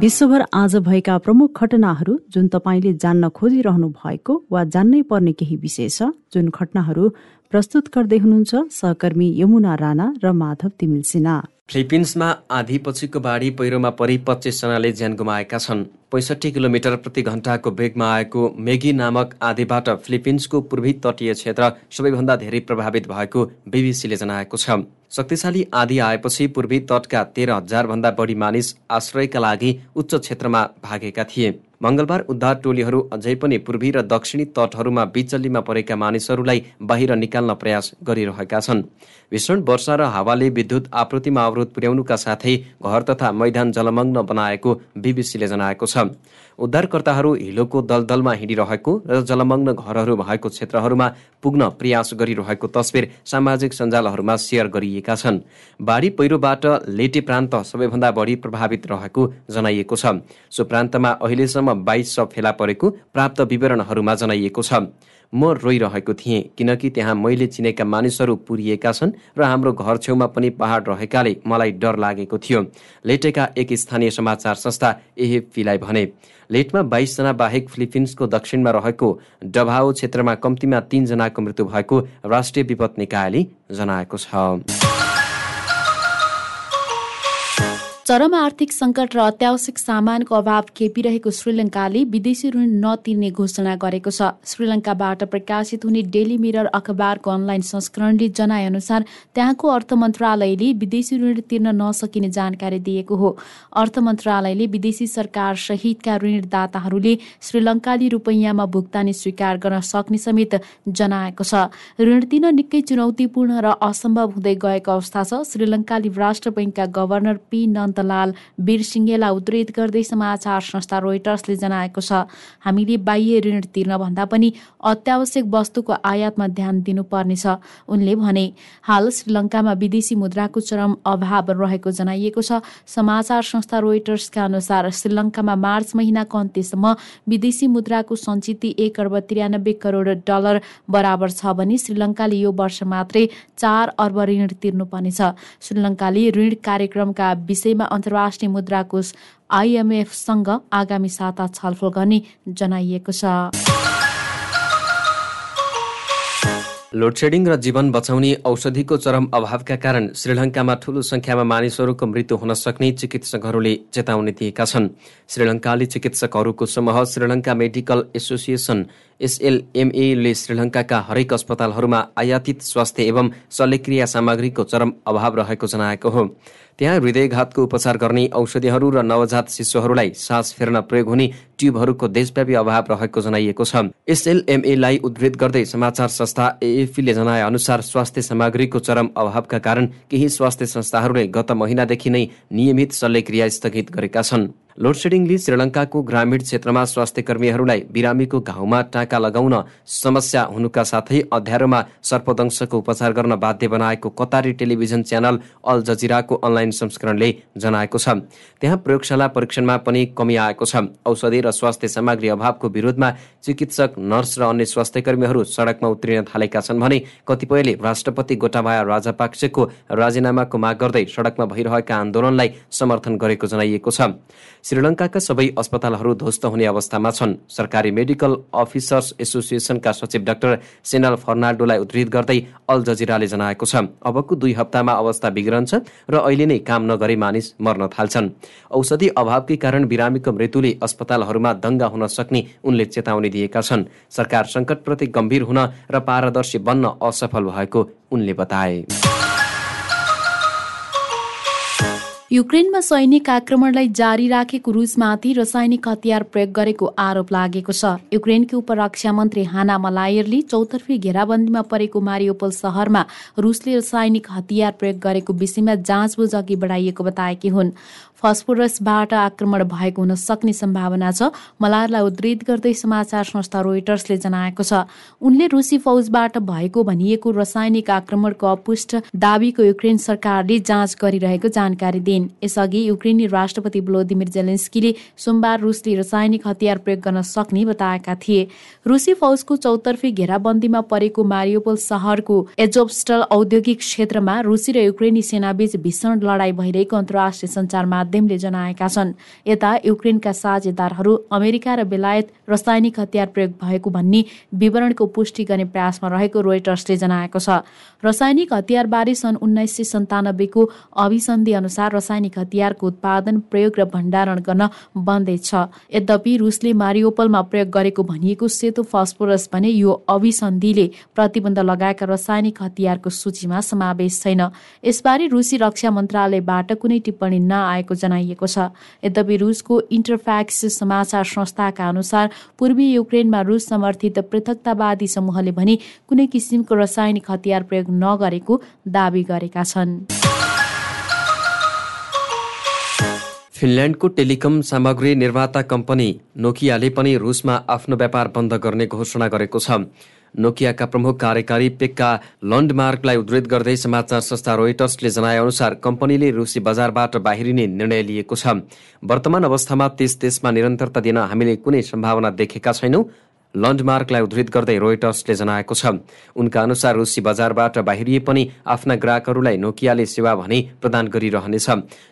विश्वभर आज भएका प्रमुख घटनाहरू जुन तपाईँले जान्न खोजिरहनु भएको वा जान्नै पर्ने केही विषय छ जुन घटनाहरू प्रस्तुत गर्दै हुनुहुन्छ सहकर्मी यमुना राणा र माधव तिमिल सिन्हा। फिलिपिन्समा आधी पछिको बाढी पहिरोमा परि पच्चिसजनाले ज्यान गुमाएका छन्। पैँसठी किलोमिटर प्रति घण्टाको वेगमा आएको मेगी नामक आधीबाट फिलिपिन्सको पूर्वी तटीय क्षेत्र सबैभन्दा धेरै प्रभावित भएको बिबिसीले जनाएको छ। शक्तिशाली आधी आएपछि पूर्वी तटका तेह्र हजारभन्दा बढी मानिस आश्रयका लागि उच्च क्षेत्रमा भागेका थिए। मङ्गलबार उद्धार टोलीहरू अझै पनि पूर्वी र दक्षिणी तटहरूमा बिचल्लीमा परेका मानिसहरूलाई बाहिर निकाल्न प्रयास गरिरहेका छन्। भीषण वर्षा र हावाले विद्युत आपूर्तिमा अवरोध पुर्याउनुका साथै घर तथा मैदान जलमग्न बनाएको बिबिसीले जनाएको छ। उद्धारकर्ताहरू हिलोको दलदलमा हिँडिरहेको र जलमग्न घरहरू भएको क्षेत्रहरूमा पुग्न प्रयास गरिरहेको तस्विर सामाजिक सञ्जालहरूमा सेयर गरिएका छन्। बाढी पहिरोबाट लेटे प्रान्त सबैभन्दा बढी प्रभावित रहेको जनाइएको छ। सो प्रान्तमा अहिलेसम्म बाइस सौ फेला परेको प्राप्त विवरणहरूमा जनाइएको छ। म रोइरहेको थिएँ किनकि त्यहाँ मैले चिनेका मानिसहरू पुरिएका छन् र हाम्रो घर छेउमा पनि पहाड रहेकाले मलाई डर लागेको थियो। लेटेका एक स्थानीय समाचार संस्था एहेपीलाई भने लेटमा बाइसजना बाहेक फिलिपिन्सको दक्षिणमा रहेको डभाओ क्षेत्रमा कम्तीमा तीनजनाको मृत्यु भएको राष्ट्रिय विपद निकायले जनाएको छ। चरम आर्थिक सङ्कट र अत्यावश्यक सामानको अभाव खेपिरहेको श्रीलङ्काले विदेशी ऋण नतिर्ने घोषणा गरेको छ। श्रीलङ्काबाट प्रकाशित हुने डेली मिरर अखबारको अनलाइन संस्करणले जनाए अनुसार त्यहाँको अर्थ मन्त्रालयले विदेशी ऋण तिर्न नसकिने जानकारी दिएको हो। अर्थ मन्त्रालयले विदेशी सरकार सहितका ऋणदाताहरूले श्रीलङ्काली रुपैयाँमा भुक्तानी स्वीकार गर्न सक्ने समेत जनाएको छ। ऋण तिर्न निकै चुनौतीपूर्ण र असम्भव हुँदै गएको अवस्था छ। श्रीलङ्काली राष्ट्र बैङ्कका गभर्नर पी नन्द दलाल वीरसिंहेलाई उद्धित गर्दै समाचार संस्था रोइटर्सले जनाएको छ। हामीले बाह्य ऋण तिर्न भन्दा पनि अत्यावश्यक वस्तुको आयातमा ध्यान दिनुपर्नेछ उनले भने। हाल श्रीलङ्कामा विदेशी मुद्राको चरम अभाव रहेको जनाइएको छ। समाचार संस्था रोइटर्सका अनुसार श्रीलङ्कामा मार्च महिनाको अन्त्यसम्म विदेशी मुद्राको सञ्चित एक अर्ब त्रियानब्बे करोड डलर बराबर छ भने श्रीलङ्काले यो वर्ष मात्रै चार अर्ब ऋण तिर्नुपर्नेछ। श्रीलङ्काले ऋण कार्यक्रमका विषयमा अन्तर्राष्ट्रिय मुद्रा कोष आइएमएफसँग आगामी साता छलफल गर्ने जनाइएको छ। लोडसेडिङ र जीवन बचाउने औषधिको चरम अभावका कारण श्रीलङ्कामा ठूलो संख्यामा मानिसहरूको मृत्यु हुन सक्ने चिकित्सकहरूले चेतावनी दिएका छन्। श्रीलङ्काली चिकित्सकहरूको समूह श्रीलङ्का मेडिकल एसोसिएसन एसएलएमएले श्रीलङ्काका हरेक अस्पतालहरूमा आयातित स्वास्थ्य एवं शल्यक्रिया सामग्रीको चरम अभाव रहेको जनाएको हो। त्यहाँ हृदयघातको उपचार गर्ने औषधिहरू र नवजात शिशुहरूलाई सास फेर्न प्रयोग हुने ट्युबहरूको देशव्यापी अभाव रहेको जनाइएको छ। एसएलएमएलाई उद्धृत गर्दै समाचार संस्था एएफीले जनाए अनुसार स्वास्थ्य सामग्रीको चरम अभावका कारण केही स्वास्थ्य संस्थाहरूले गत महिनादेखि नै नियमित शल्यक्रिया स्थगित गरेका छन्। लोडसेडिङले श्रीलङ्काको ग्रामीण क्षेत्रमा स्वास्थ्य कर्मीहरूलाई बिरामीको घाउमा टाका लगाउन समस्या हुनुका साथै अध्यारोमा सर्पदंशको उपचार गर्न बाध्य बनाएको कतारी टेलिभिजन च्यानल अल जजिराको अनलाइन संस्करणले जनाएको छ। त्यहाँ प्रयोगशाला परीक्षणमा पनि कमी आएको छ। औषधि र स्वास्थ्य सामग्री अभावको विरोधमा चिकित्सक नर्स र अन्य स्वास्थ्य कर्मीहरू सडकमा उत्रिन थालेका छन् भने कतिपयले राष्ट्रपति गोटाबाया राजापाक्सेको राजीनामाको माग गर्दै सडकमा भइरहेका आन्दोलनलाई समर्थन गरेको जनाइएको छ। श्रीलङ्काका सबै अस्पतालहरू ध्वस्त हुने अवस्थामा छन्। सरकारी मेडिकल अफिसर्स एसोसिएसनका सचिव डाक्टर सेनल फर्नाल्डोलाई उद्धृत गर्दै अल जजिराले जनाएको छ अबको दुई हप्तामा अवस्था बिग्रन्छ र अहिले नै काम नगरे मानिस मर्न थाल्छन्। औषधि अभावकै कारण बिरामीको मृत्युले अस्पतालहरूमा दङ्गा हुन सक्ने उनले चेतावनी दिएका छन्। सरकार सङ्कटप्रति गम्भीर हुन र पारदर्शी बन्न असफल भएको उनले बताए। युक्रेनमा सैनिक आक्रमणलाई जारी राखेको रुसमाथि रासायनिक हतियार प्रयोग गरेको आरोप लागेको छ। युक्रेनकी उपरक्षा मन्त्री हाना मलायरले चौतर्फी घेराबन्दीमा परेको मारियोपोल सहरमा रुसले रासायनिक हतियार प्रयोग गरेको विषयमा जाँचबुझ अघि बढाइएको बताएकी हुन्। फस्फोरसबाट आक्रमण भएको हुन सक्ने सम्भावना छ। मलारलाई उद्धित गर्दै समाचार संस्था रोइटर्सले जनाएको छ। उनले रुसी फौजबाट भएको भनिएको रासायनिक आक्रमणको अपुष्ट दावीको युक्रेन सरकारले जाँच गरिरहेको जानकारी दिइन्। यसअघि युक्रेनी राष्ट्रपति भ्लोदिमिर जेलेन्स्कीले सोमबार रुसले रासायनिक हतियार प्रयोग गर्न सक्ने बताएका थिए। रुसी फौजको चौतर्फी घेराबन्दीमा परेको मारियोपोल सहरको एजोबस्टल औद्योगिक क्षेत्रमा रुसी र युक्रेनी सेनाबीच भीषण लडाई भइरहेको अन्तर्राष्ट्रिय सञ्चार माध्यमले जनाएका छन्। यता युक्रेनका साझेदारहरू अमेरिका र बेलायत रासायनिक हतियार प्रयोग भएको भन्ने विवरणको पुष्टि गर्ने प्रयासमा रहेको रोइटर्सले जनाएको छ। रासायनिक हतियारबारे सन् उन्नाइस सय सन्तानब्बेको अभिसन्धि अनुसार रासायनिक हतियारको उत्पादन प्रयोग र भण्डारण गर्न बन्दै छ यद्यपि रुसले मारियोपलमा प्रयोग गरेको भनिएको सेतो फस्फोरस भने यो अभिसन्धिले प्रतिबन्ध लगाएका रासायनिक हतियारको सूचीमा समावेश छैन। यसबारे रुसी रक्षा मन्त्रालयबाट कुनै टिप्पणी नआएको जनाइएको छ। यद्यपि रुसको इन्टरफ्याक्स समाचार संस्थाका अनुसार पूर्वी युक्रेनमा रुस समर्थित पृथकतावादी समूहले भने कुनै किसिमको रासायनिक हतियार प्रयोग नगरेको दावी गरेका छन्। फिनल्यान्डको टेलिकम सामग्री निर्माता कम्पनी नोकियाले पनि रुसमा आफ्नो व्यापार बन्द गर्ने घोषणा गरेको छ। नोकियाका प्रमुख कार्यकारी पेक्का लन्डमार्कलाई उद्धृत गर्दै समाचार संस्था रोइटर्सले जनाएअनुसार कम्पनीले रुसी बजारबाट बाहिरिने निर्णय लिएको छ। वर्तमान अवस्थामा त्यस देशमा निरन्तरता दिन हामीले कुनै सम्भावना देखेका छैनौं। लन्डमार्कलाई उद्धृत गर्दै रोइटर्सले जनाएको छ। उनका अनुसार रुसी बजारबाट बाहिरिए पनि आफ्ना ग्राहकहरूलाई नोकियाले सेवा भने प्रदान गरिरहनेछ।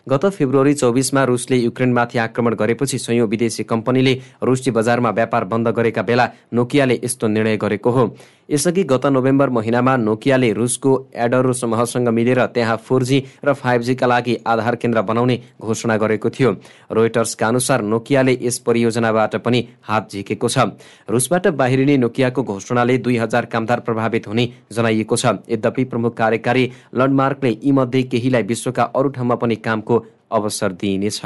गत फेब्रुअरी चौबिसमा रुसले युक्रेनमाथि आक्रमण गरेपछि संयौं विदेशी कम्पनीले रुसी बजारमा व्यापार बन्द गरेका बेला नोकियाले यस्तो निर्णय गरेको हो। यसअघि गत नोभेम्बर महिनामा नोकियाले रुसको एडरो समूहसँग मिलेर त्यहाँ फोर जी र फाइभ जीका लागि आधार केन्द्र बनाउने घोषणा गरेको थियो। रोइटर्सका अनुसार नोकियाले यस परियोजनाबाट पनि हात झिकेको छ। रुसबाट बाहिरिने नोकियाको घोषणाले दुई हजार कामदार प्रभावित हुने जनाइएको छ। यद्यपि प्रमुख कार्यकारी लन्डमार्कले यीमध्ये केहीलाई विश्वका अरू ठाउँमा पनि कामको अवसर दिइनेछ।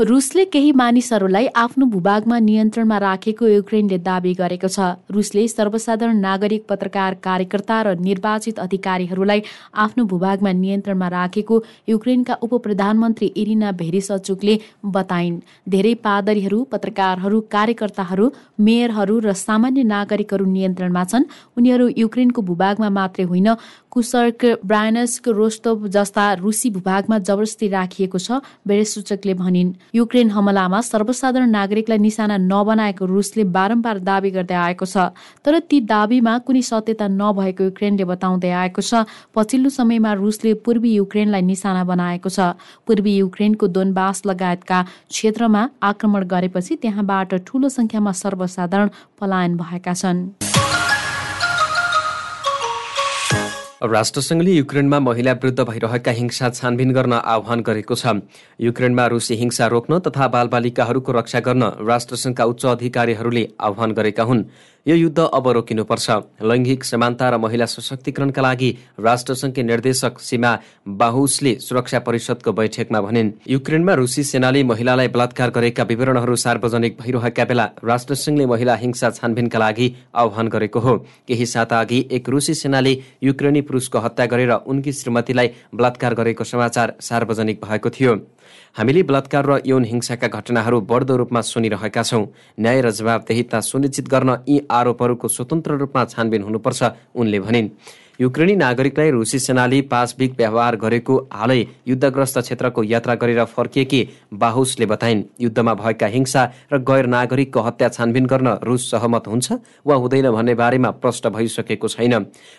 रुसले केही मानिसहरूलाई आफ्नो भूभागमा नियन्त्रणमा राखेको युक्रेनले दावी गरेको छ। रुसले सर्वसाधारण नागरिक पत्रकार कार्यकर्ता र निर्वाचित अधिकारीहरूलाई आफ्नो भूभागमा नियन्त्रणमा राखेको युक्रेनका उप प्रधानमन्त्री इरिना भेरिसचुकले बताइन्। धेरै पादरीहरू पत्रकारहरू कार्यकर्ताहरू मेयरहरू र सामान्य नागरिकहरू नियन्त्रणमा छन्। उनीहरू युक्रेनको भूभागमा मात्रै होइन कुसर्क ब्रायनस्क रोस्टोभ जस्ता रुसी भूभागमा जबरजस्ती राखिएको छ बेरेसूचकले भनिन्। युक्रेन हमलामा सर्वसाधारण नागरिकलाई निशाना नबनाएको रुसले बारम्बार दावी गर्दै आएको छ। तर ती दावीमा कुनै सत्यता नभएको युक्रेनले बताउँदै आएको छ। पछिल्लो समयमा रुसले पूर्वी युक्रेनलाई निशाना बनाएको छ। पूर्वी युक्रेनको दोनबास लगायतका क्षेत्रमा आक्रमण गरेपछि त्यहाँबाट ठूलो संख्यामा सर्वसाधारण पलायन भएका छन्। राष्ट्रसङ्घले युक्रेनमा महिला विरुद्ध भइरहेका हिंसा छानबिन गर्न आह्वान गरेको छ। युक्रेनमा रुसी हिंसा रोक्न तथा बालबालिकाहरूको रक्षा गर्न राष्ट्रसङ्घका उच्च अधिकारीहरूले आह्वान गरेका हुन्। यो युद्ध अब रोकिनुपर्छ। लैङ्गिक समानता र महिला सशक्तिकरणका लागि राष्ट्रसङ्घकी निर्देशक सीमा बाहुसले सुरक्षा परिषदको बैठकमा भनिन् युक्रेनमा रुसी सेनाले महिलालाई बलात्कार गरेका विवरणहरू सार्वजनिक भइरहेका बेला राष्ट्रसङ्घले महिला हिंसा छानबिनका लागि आह्वान गरेको हो। केही साता अघि एक रुसी सेनाले युक्रेनी पुरुषको हत्या गरेर उनकी श्रीमतीलाई बलात्कार गरेको समाचार सार्वजनिक भएको थियो। हामीले बलात्कार र यौन हिंसाका घटनाहरू बढ्दो रूपमा सुनिरहेका छौँ। न्याय र जवाबदेहिता सुनिश्चित गर्न यी आरोपहरूको स्वतन्त्र रूपमा छानबिन हुनुपर्छ उनले भनिन्। युक्रेनी नागरिकलाई रुसी सेनाले पाशविक व्यवहार गरेको हालै युद्धग्रस्त क्षेत्रको यात्रा गरेर फर्किएकी बाहुसले बताइन्। युद्धमा भएका हिंसा र गैर नागरिकको हत्या छानबिन गर्न रुस सहमत हुन्छ वा हुँदैन भन्ने बारेमा प्रष्ट भइसकेको छैन।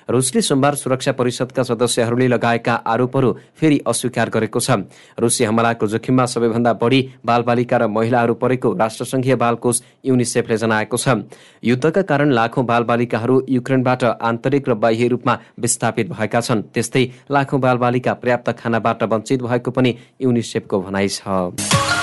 रुसले सोमबार सुरक्षा परिषदका सदस्यहरूले लगाएका आरोपहरू फेरि अस्वीकार गरेको छ। रुसी हमलाको जोखिममा सबैभन्दा बढी बालबालिका र महिलाहरू परेको राष्ट्रसङ्घीय बालकोष युनिसेफले जनाएको छ। युद्धका कारण लाखौं बालबालिकाहरू युक्रेनबाट आन्तरिक र बाह्य रूपमा विस्थापित भएका छन्। त्यस्तै लाखौं बालबालिका पर्याप्त खानाबाट वञ्चित भएको पनि युनिसेफको भनाइ छ।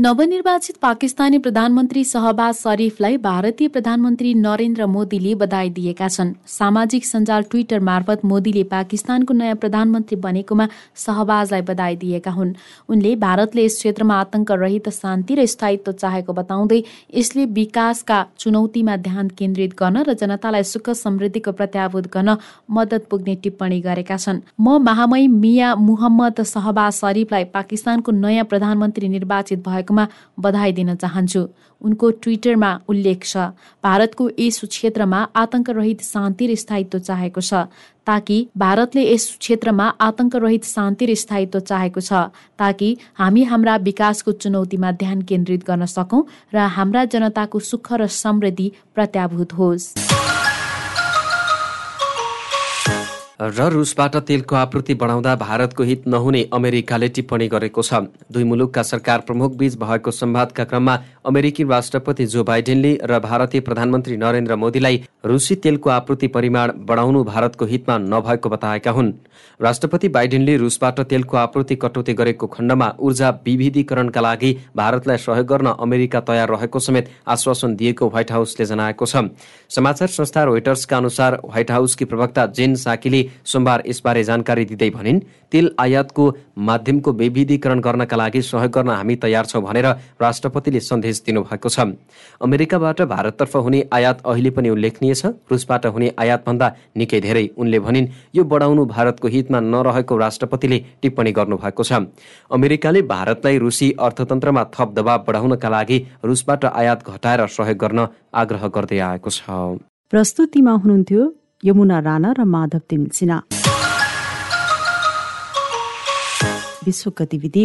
नवनिर्वाचित पाकिस्तानी प्रधानमन्त्री सहबाज शरीफलाई भारतीय प्रधानमन्त्री नरेन्द्र मोदीले बधाई दिएका छन्। सामाजिक सञ्जाल ट्विटर मार्फत मोदीले पाकिस्तानको नयाँ प्रधानमन्त्री बनेकोमा सहबाजलाई बधाई दिएका हुन्। उनले भारतले यस क्षेत्रमा आतंक रहित शान्ति र स्थायित्व चाहेको बताउँदै यसले विकासका चुनौतीमा ध्यान केन्द्रित गर्न र जनतालाई सुख समृद्धिको प्रत्याभूत गर्न मद्दत पुग्ने टिप्पणी गरेका छन्। म महामय मिया मुहम्मद सहबाज शरीफलाई पाकिस्तानको नयाँ प्रधानमन्त्री निर्वाचित भएको भएकोमा बधाई दिन चाहन्छु। उनको ट्विटरमा उल्लेख छ भारतको यस क्षेत्रमा आतंकरहित शान्ति र स्थायित्व चाहेको छ ताकि भारतले यस क्षेत्रमा आतंकरहित शान्ति र स्थायित्व चाहेको छ ताकि हामी हाम्रा विकासको चुनौतीमा ध्यान केन्द्रित गर्न सकौँ र हाम्रा जनताको सुख र समृद्धि प्रत्याभूत होस्। र रुसबाट तेलको आपूर्ति बढाउँदा भारतको हित नहुने अमेरिकाले टिप्पणी गरेको छ। दुई मुलुकका सरकार प्रमुख बीच भएको संवादका क्रममा अमेरिकी राष्ट्रपति जो बाइडेनले र भारतीय प्रधानमन्त्री नरेन्द्र मोदीलाई रुसी तेलको आपूर्ति परिमाण बढाउनु भारतको हितमा नभएको बताएका हुन्। राष्ट्रपति बाइडेनले रुसबाट तेलको आपूर्ति कटौती गरेको खण्डमा ऊर्जा विविधीकरणका लागि भारतलाई सहयोग गर्न अमेरिका तयार रहेको समेत आश्वासन दिएको व्हाइट हाउसले जनाएको छ। समाचार संस्था रोइटर्सका अनुसार व्हाइट हाउसकी प्रवक्ता जेन साकीले सोमबार यसबारे जानकारी दिँदै भनिन् तेल आयातको माध्यमको विविधीकरण गर्नका लागि सहयोग गर्न हामी तयार छौँ भनेर राष्ट्रपतिले सन्देश दिनुभएको छ। अमेरिकाबाट भारततर्फ हुने आयात अहिले पनि उल्लेखनीय छ। रुसबाट हुने आयातभन्दा निकै धेरै। उनले भनिन् यो बढाउनु भारतको हितमा नरहेको राष्ट्रपतिले टिप्पणी गर्नुभएको छ। अमेरिकाले भारतलाई रुसी अर्थतन्त्रमा थप दबाव बढाउनका लागि रुसबाट आयात घटाएर सहयोग गर्न आग्रह गर्दै आएको छ। प्रस्तुतिमा हुनुहुन्थ्यो यमुना राणा र माधव तिमिल विश्व गतिविधि